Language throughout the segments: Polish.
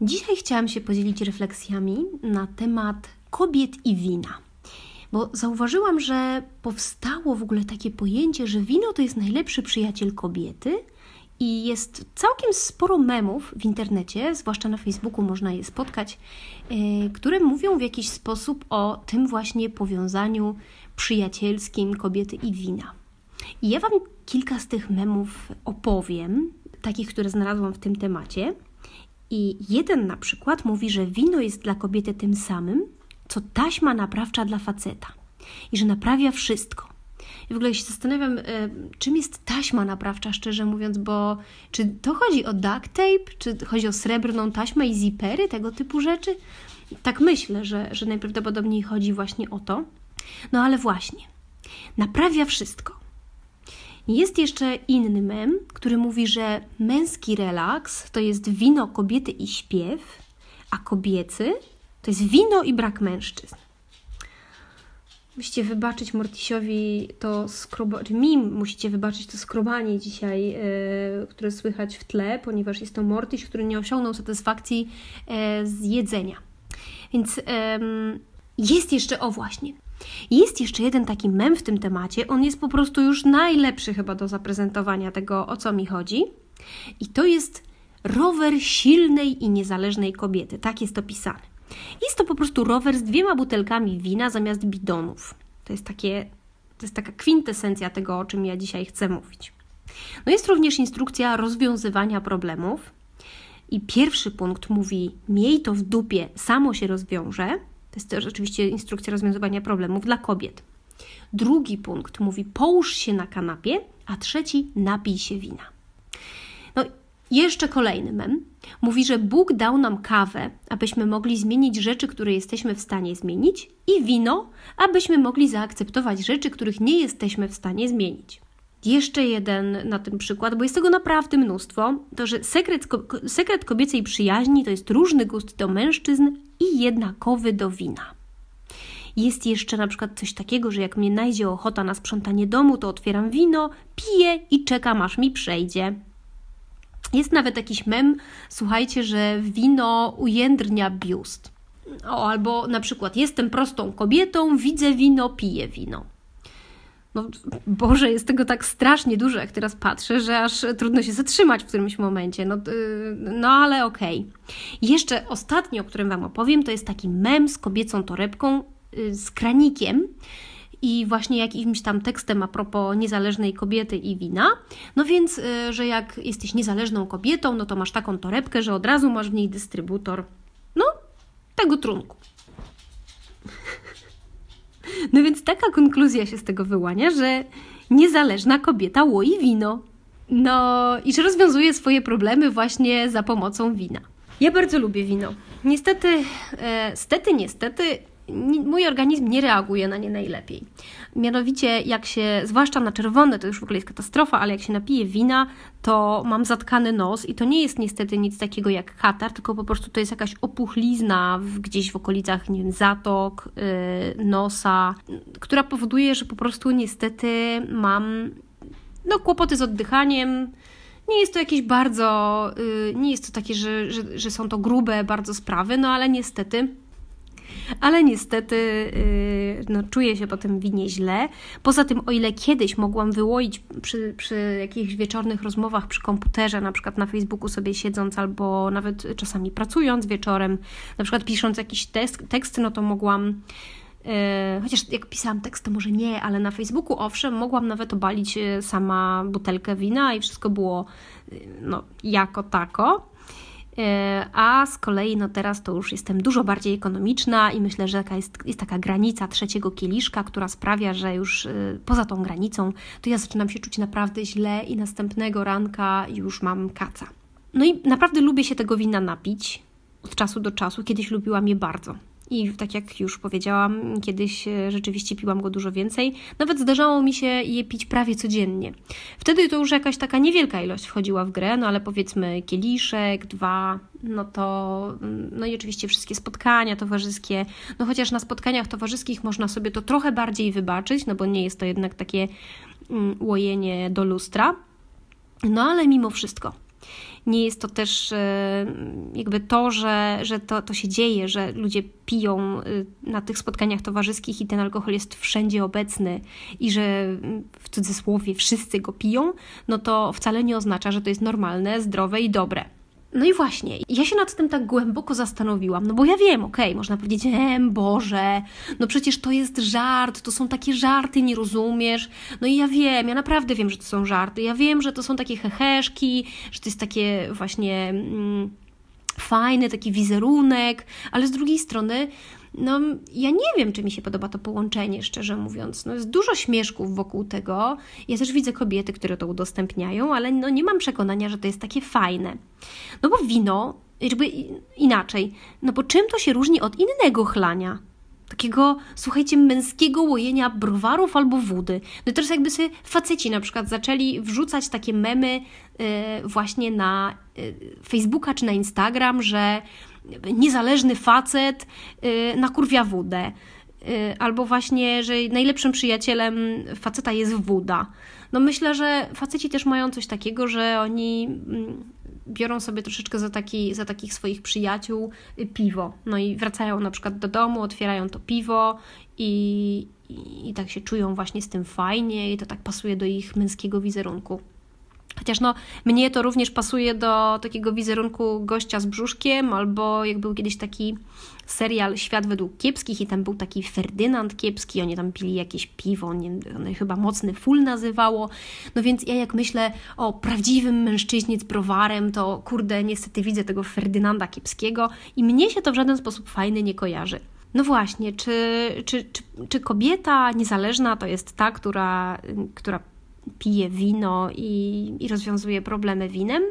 Dzisiaj chciałam się podzielić refleksjami na temat kobiet i wina. Bo zauważyłam, że powstało w ogóle takie pojęcie, że wino to jest najlepszy przyjaciel kobiety, i jest całkiem sporo memów w internecie, zwłaszcza na Facebooku można je spotkać, yy, które mówią w jakiś sposób o tym właśnie powiązaniu przyjacielskim kobiety i wina. I ja Wam kilka z tych memów opowiem, takich, które znalazłam w tym temacie. I jeden na przykład mówi, że wino jest dla kobiety tym samym, co taśma naprawcza dla faceta i że naprawia wszystko. I w ogóle się zastanawiam, e, czym jest taśma naprawcza, szczerze mówiąc, bo czy to chodzi o duct tape, czy chodzi o srebrną taśmę i zipery, tego typu rzeczy? Tak myślę, że, że najprawdopodobniej chodzi właśnie o to. No ale właśnie, naprawia wszystko. Jest jeszcze inny mem, który mówi, że męski relaks to jest wino kobiety i śpiew, a kobiecy to jest wino i brak mężczyzn. Musicie wybaczyć Mortisiowi to skrobanie, czy mi musicie wybaczyć to skrobanie dzisiaj, yy, które słychać w tle, ponieważ jest to Mortis, który nie osiągnął satysfakcji yy, z jedzenia. Więc jest jeszcze, o właśnie, jest jeszcze jeden taki mem w tym temacie. On jest po prostu już najlepszy chyba do zaprezentowania tego, o co mi chodzi. I to jest rower silnej i niezależnej kobiety. Tak jest opisany. Jest to po prostu rower z dwiema butelkami wina zamiast bidonów. To jest, takie, to jest taka kwintesencja tego, o czym ja dzisiaj chcę mówić. No jest również instrukcja rozwiązywania problemów. I pierwszy punkt mówi: Miej to w dupie, samo się rozwiąże. To jest też oczywiście instrukcja rozwiązywania problemów dla kobiet. Drugi punkt mówi: połóż się na kanapie, a trzeci: napij się wina. No, jeszcze kolejny mem mówi, że Bóg dał nam kawę, abyśmy mogli zmienić rzeczy, które jesteśmy w stanie zmienić, i wino, abyśmy mogli zaakceptować rzeczy, których nie jesteśmy w stanie zmienić. Jeszcze jeden na ten przykład, bo jest tego naprawdę mnóstwo, to że sekret, sekret kobiecej przyjaźni to jest różny gust do mężczyzn i jednakowy do wina. Jest jeszcze na przykład coś takiego, że jak mnie najdzie ochota na sprzątanie domu, to otwieram wino, piję i czekam aż mi przejdzie. Jest nawet jakiś mem, słuchajcie, że wino ujędrnia biust. O, albo na przykład jestem prostą kobietą, widzę wino, piję wino. No, Boże, jest tego tak strasznie dużo, jak teraz patrzę, że aż trudno się zatrzymać w którymś momencie. No, yy, no ale okej. Okay. Jeszcze ostatni, o którym Wam opowiem, to jest taki mem z kobiecą torebką, yy, z kranikiem i właśnie jakimś tam tekstem a propos niezależnej kobiety i wina. No więc, yy, że jak jesteś niezależną kobietą, no to masz taką torebkę, że od razu masz w niej dystrybutor, no, tego trunku. No więc taka konkluzja się z tego wyłania, że niezależna kobieta łoi wino. No i że rozwiązuje swoje problemy właśnie za pomocą wina. Ja bardzo lubię wino. Niestety, e, stety, niestety, mój organizm nie reaguje na nie najlepiej. Mianowicie, jak się, zwłaszcza na czerwone, to już w ogóle jest katastrofa, ale jak się napije wina, to mam zatkany nos i to nie jest niestety nic takiego jak katar, tylko po prostu to jest jakaś opuchlizna gdzieś w okolicach, nie wiem, zatok, yy, nosa, która powoduje, że po prostu niestety mam no, kłopoty z oddychaniem. Nie jest to jakieś bardzo, yy, nie jest to takie, że, że, że są to grube bardzo sprawy, no ale niestety ale niestety yy, no, czuję się po tym winie źle. Poza tym, o ile kiedyś mogłam wyłoić przy, przy jakichś wieczornych rozmowach przy komputerze, na przykład na Facebooku sobie siedząc, albo nawet czasami pracując wieczorem, na przykład pisząc jakiś tekst, tekst no to mogłam. Yy, chociaż jak pisałam tekst, to może nie, ale na Facebooku owszem, mogłam nawet obalić yy, sama butelkę wina i wszystko było no, jako tako. E, a z kolei no teraz to już jestem dużo bardziej ekonomiczna i myślę, że taka jest, jest taka granica trzeciego kieliszka, która sprawia, że już e, poza tą granicą to ja zaczynam się czuć naprawdę źle i następnego ranka już mam kaca. No i naprawdę lubię się tego wina napić od czasu do czasu. Kiedyś lubiłam je bardzo. I tak jak już powiedziałam, kiedyś e, rzeczywiście piłam go dużo więcej. Nawet zdarzało mi się je pić prawie codziennie. Wtedy to już jakaś taka niewielka ilość wchodziła w grę, no ale powiedzmy kieliszek, dwa, no to, no i oczywiście wszystkie spotkania towarzyskie. No chociaż na spotkaniach towarzyskich można sobie to trochę bardziej wybaczyć, no bo nie jest to jednak takie mm, łojenie do lustra. No ale mimo wszystko Nie jest to też e, jakby to, że, że to, to się dzieje, że ludzie piją y, na tych spotkaniach towarzyskich i ten alkohol jest wszędzie obecny i że w cudzysłowie wszyscy go piją, no to wcale nie oznacza, że to jest normalne, zdrowe i dobre. No i właśnie, ja się nad tym tak głęboko zastanowiłam, no bo ja wiem, okej, okay, można powiedzieć, em, Boże, no przecież to jest żart, to są takie żarty, nie rozumiesz. No i ja wiem, ja naprawdę wiem, że to są żarty, ja wiem, że to są takie heheszki, że to jest takie właśnie mm, fajny taki wizerunek, ale z drugiej strony, no, ja nie wiem, czy mi się podoba to połączenie, szczerze mówiąc. No, jest dużo śmieszków wokół tego. Ja też widzę kobiety, które to udostępniają, ale no, nie mam przekonania, że to jest takie fajne. No bo wino, jakby inaczej, no bo czym to się różni od innego chlania? Takiego, słuchajcie, męskiego łojenia browarów albo wody. No teraz jakby sobie faceci na przykład zaczęli wrzucać takie memy yy, właśnie na yy, Facebooka czy na Instagram, że niezależny facet y, nakurwia wódę. Y, albo właśnie, że najlepszym przyjacielem faceta jest woda. No myślę, że faceci też mają coś takiego, że oni mm, biorą sobie troszeczkę za, taki, za takich swoich przyjaciół y, piwo. No i wracają na przykład do domu, otwierają to piwo i, i, i tak się czują właśnie z tym fajnie i to tak pasuje do ich męskiego wizerunku. Chociaż no, mnie to również pasuje do takiego wizerunku gościa z brzuszkiem, albo jak był kiedyś taki serial Świat według kiepskich i tam był taki Ferdynand Kiepski, oni tam pili jakieś piwo, nie, chyba mocny full nazywało. No więc ja jak myślę o prawdziwym mężczyźnie z browarem, to kurde, niestety widzę tego Ferdynanda Kiepskiego i mnie się to w żaden sposób fajny nie kojarzy. No właśnie, czy, czy, czy, czy kobieta niezależna to jest ta, która, która pije wino i, i rozwiązuje problemy winem.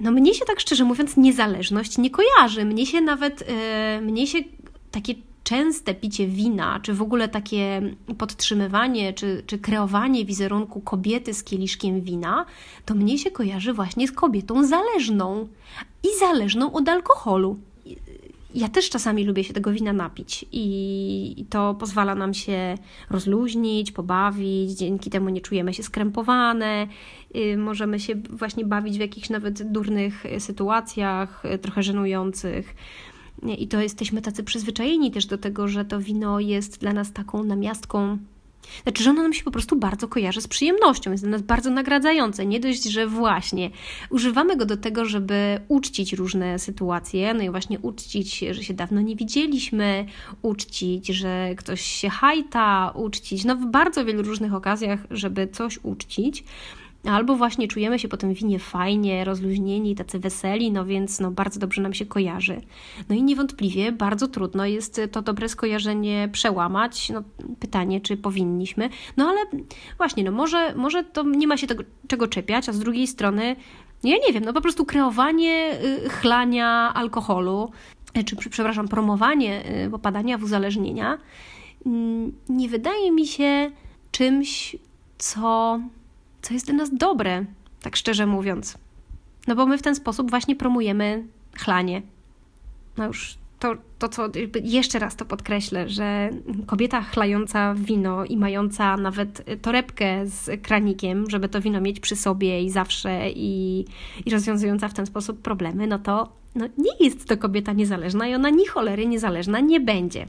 No mnie się tak szczerze mówiąc niezależność nie kojarzy. Mnie się nawet, yy, mnie się takie częste picie wina, czy w ogóle takie podtrzymywanie, czy, czy kreowanie wizerunku kobiety z kieliszkiem wina, to mnie się kojarzy właśnie z kobietą zależną i zależną od alkoholu ja też czasami lubię się tego wina napić i to pozwala nam się rozluźnić, pobawić, dzięki temu nie czujemy się skrępowane, y, możemy się właśnie bawić w jakichś nawet durnych sytuacjach, y, trochę żenujących. I to jesteśmy tacy przyzwyczajeni też do tego, że to wino jest dla nas taką namiastką znaczy, że ono nam się po prostu bardzo kojarzy z przyjemnością, jest dla nas bardzo nagradzające. Nie dość, że właśnie używamy go do tego, żeby uczcić różne sytuacje, no i właśnie uczcić, że się dawno nie widzieliśmy, uczcić, że ktoś się hajta, uczcić, no w bardzo wielu różnych okazjach, żeby coś uczcić. Albo właśnie czujemy się po tym winie fajnie, rozluźnieni, tacy weseli, no więc no, bardzo dobrze nam się kojarzy. No i niewątpliwie bardzo trudno jest to dobre skojarzenie przełamać. No, pytanie, czy powinniśmy. No ale właśnie, no może, może to nie ma się tego, czego czepiać, a z drugiej strony, ja nie wiem, no po prostu kreowanie y, chlania alkoholu, y, czy przepraszam, promowanie y, popadania w uzależnienia, mm, nie wydaje mi się czymś, co co jest dla nas dobre, tak szczerze mówiąc. No bo my w ten sposób właśnie promujemy chlanie. No już to, to co jeszcze raz to podkreślę, że kobieta chlająca wino i mająca nawet torebkę z kranikiem, żeby to wino mieć przy sobie i zawsze i, i rozwiązująca w ten sposób problemy, no to no nie jest to kobieta niezależna i ona ni cholery niezależna nie będzie.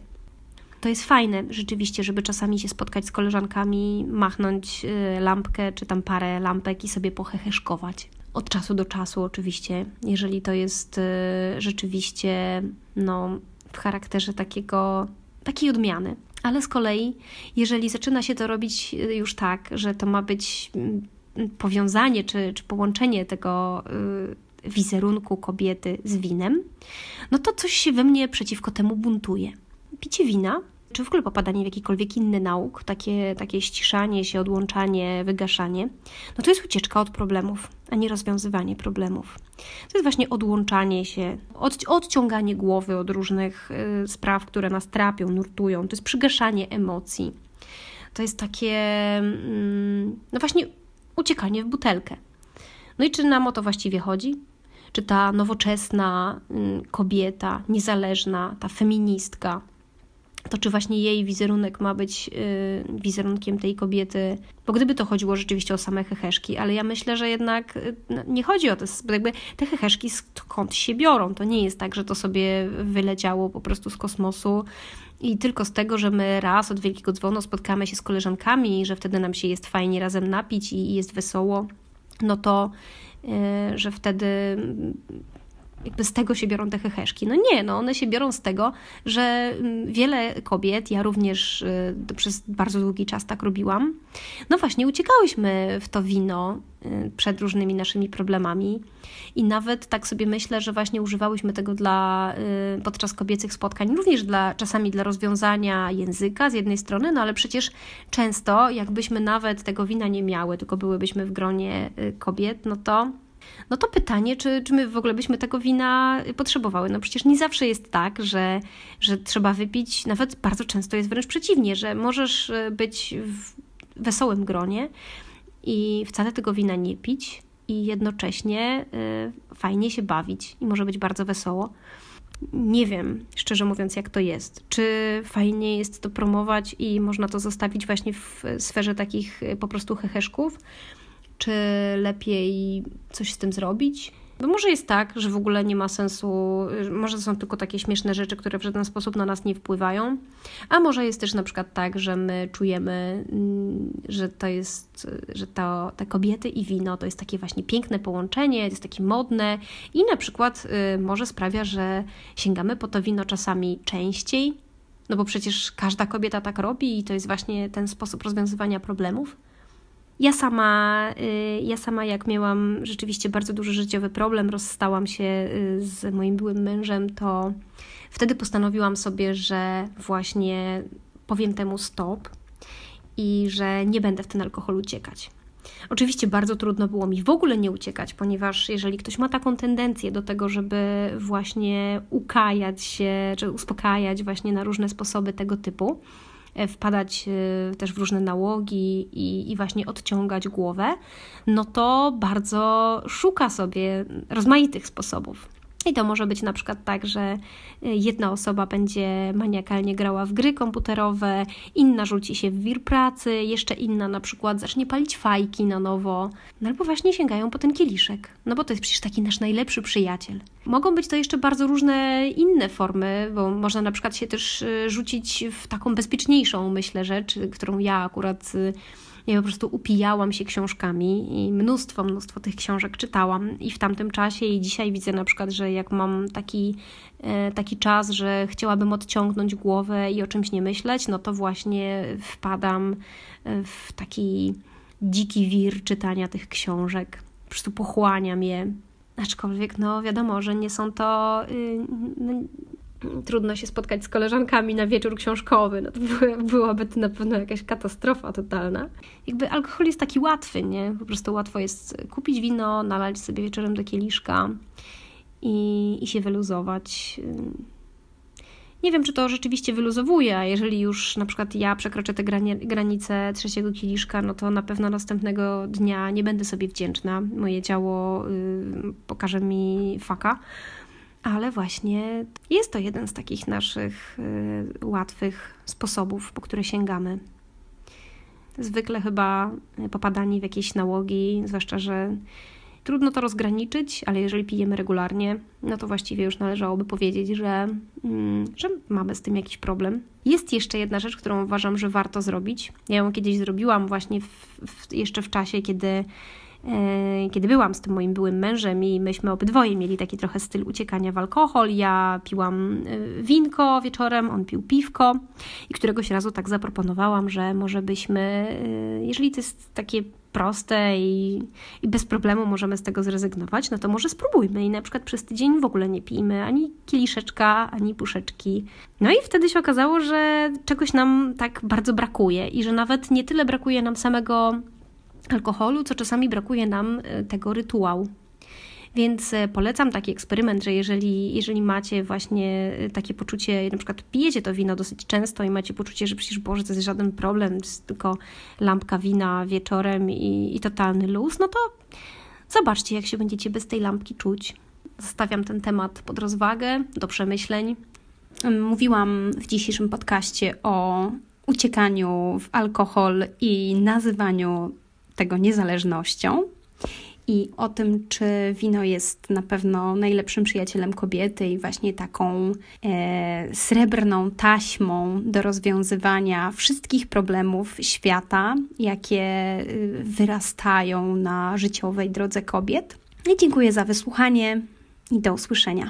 To jest fajne rzeczywiście, żeby czasami się spotkać z koleżankami, machnąć y, lampkę czy tam parę lampek i sobie poheheszkować. Od czasu do czasu oczywiście, jeżeli to jest y, rzeczywiście no, w charakterze takiego, takiej odmiany. Ale z kolei, jeżeli zaczyna się to robić y, już tak, że to ma być mm, powiązanie czy, czy połączenie tego wizerunku kobiety z winem, no to coś się we mnie przeciwko temu buntuje picie wina, czy w ogóle popadanie w jakikolwiek inny nauk, takie, takie ściszanie się, odłączanie, wygaszanie, no to jest ucieczka od problemów, a nie rozwiązywanie problemów. To jest właśnie odłączanie się, od, odciąganie głowy od różnych y, spraw, które nas trapią, nurtują. To jest przygaszanie emocji. To jest takie, mm, no właśnie, uciekanie w butelkę. No i czy nam o to właściwie chodzi? Czy ta nowoczesna y, kobieta, niezależna, ta feministka, to czy właśnie jej wizerunek ma być yy, wizerunkiem tej kobiety, bo gdyby to chodziło rzeczywiście o same heheszki, ale ja myślę, że jednak yy, nie chodzi o to, jakby te heheszki skąd się biorą, to nie jest tak, że to sobie wyleciało po prostu z kosmosu i tylko z tego, że my raz od Wielkiego Dzwonu spotkamy się z koleżankami i że wtedy nam się jest fajnie razem napić i, jest wesoło, no to, yy, że wtedy jakby z tego się biorą te heheszki. No nie, no one się biorą z tego, że mm, wiele kobiet, ja również y, przez bardzo długi czas tak robiłam, no właśnie uciekałyśmy w to wino y, przed różnymi naszymi problemami i nawet tak sobie myślę, że właśnie używałyśmy tego dla, y, podczas kobiecych spotkań, również dla, czasami dla rozwiązania języka z jednej strony, no ale przecież często jakbyśmy nawet tego wina nie miały, tylko byłybyśmy w gronie kobiet, no to no to pytanie, czy, czy my w ogóle byśmy tego wina potrzebowały? No przecież nie zawsze jest tak, że, że trzeba wypić, nawet bardzo często jest wręcz przeciwnie, że możesz e, być w wesołym gronie i wcale tego wina nie pić i jednocześnie y, fajnie się bawić i może być bardzo wesoło. Nie wiem, szczerze mówiąc, jak to jest. Czy fajnie jest to promować i można to zostawić właśnie w sferze takich e, po prostu heheszków, czy lepiej coś z tym zrobić. Bo może jest tak, że w ogóle nie ma sensu, może są tylko takie śmieszne rzeczy, które w żaden sposób na nas nie wpływają, a może jest też na przykład tak, że my czujemy, mm, że to jest, że to, te kobiety i wino to jest takie właśnie piękne połączenie, jest takie modne i na przykład y, może sprawia, że sięgamy po to wino czasami częściej, no bo przecież każda kobieta tak robi i to jest właśnie ten sposób rozwiązywania problemów. Ja sama, y, ja sama jak miałam rzeczywiście bardzo duży życiowy problem, rozstałam się y, z moim byłym mężem, to wtedy postanowiłam sobie, że właśnie powiem temu stop i że nie będę w ten alkohol uciekać. Oczywiście bardzo trudno było mi w ogóle nie uciekać, ponieważ jeżeli ktoś ma taką tendencję do tego, żeby właśnie ukajać się, czy uspokajać właśnie na różne sposoby tego typu, wpadać e, też w różne nałogi i, i właśnie odciągać głowę, no to bardzo szuka sobie rozmaitych sposobów. I to może być na przykład tak, że y, jedna osoba będzie maniakalnie grała w gry komputerowe, inna rzuci się w wir pracy, jeszcze inna na przykład zacznie palić fajki na nowo, no albo właśnie sięgają po ten kieliszek, no bo to jest przecież taki nasz najlepszy przyjaciel. Mogą być to jeszcze bardzo różne inne formy, bo można na przykład się też y, rzucić w taką bezpieczniejszą, myślę, rzecz, którą ja akurat y, ja po prostu upijałam się książkami i mnóstwo, mnóstwo tych książek czytałam i w tamtym czasie i dzisiaj widzę na przykład, że jak mam taki, e, taki czas, że chciałabym odciągnąć głowę i o czymś nie myśleć, no to właśnie wpadam e, w taki dziki wir czytania tych książek. Po prostu pochłaniam je. Aczkolwiek, no wiadomo, że nie są to. Trudno się spotkać z koleżankami na wieczór książkowy, no to byłaby to na pewno jakaś katastrofa totalna. Jakby alkohol jest taki łatwy, nie? Po prostu łatwo jest kupić wino, nalać sobie wieczorem do kieliszka i, i się wyluzować. Nie wiem, czy to rzeczywiście wyluzowuje, a jeżeli już na przykład ja przekroczę te granice trzeciego kieliszka, no to na pewno następnego dnia nie będę sobie wdzięczna. Moje ciało y, pokaże mi faka ale właśnie jest to jeden z takich naszych y, łatwych sposobów, po które sięgamy. Zwykle chyba popadanie w jakieś nałogi, zwłaszcza, że trudno to rozgraniczyć, ale jeżeli pijemy regularnie, no to właściwie już należałoby powiedzieć, że, mm, że mamy z tym jakiś problem. Jest jeszcze jedna rzecz, którą uważam, że warto zrobić. Ja ją kiedyś zrobiłam właśnie w, w, jeszcze w czasie, kiedy kiedy byłam z tym moim byłym mężem i myśmy obydwoje mieli taki trochę styl uciekania w alkohol. Ja piłam e, winko wieczorem, on pił piwko i któregoś razu tak zaproponowałam, że może byśmy, e, jeżeli to jest takie proste i, i, bez problemu możemy z tego zrezygnować, no to może spróbujmy i na przykład przez tydzień w ogóle nie pijmy ani kieliszeczka, ani puszeczki. No i wtedy się okazało, że czegoś nam tak bardzo brakuje i że nawet nie tyle brakuje nam samego alkoholu, co czasami brakuje nam e, tego rytuału. Więc e, polecam taki eksperyment, że jeżeli, jeżeli macie właśnie e, takie poczucie, na przykład pijecie to wino dosyć często i macie poczucie, że przecież Boże, to jest żaden problem, jest tylko lampka wina wieczorem i, i totalny luz, no to zobaczcie, jak się będziecie bez tej lampki czuć. Zostawiam ten temat pod rozwagę, do przemyśleń. Mówiłam w dzisiejszym podcaście o uciekaniu w alkohol i nazywaniu tego niezależnością i o tym, czy wino jest na pewno najlepszym przyjacielem kobiety i właśnie taką e, srebrną taśmą do rozwiązywania wszystkich problemów świata, jakie y, wyrastają na życiowej drodze kobiet. I dziękuję za wysłuchanie i do usłyszenia.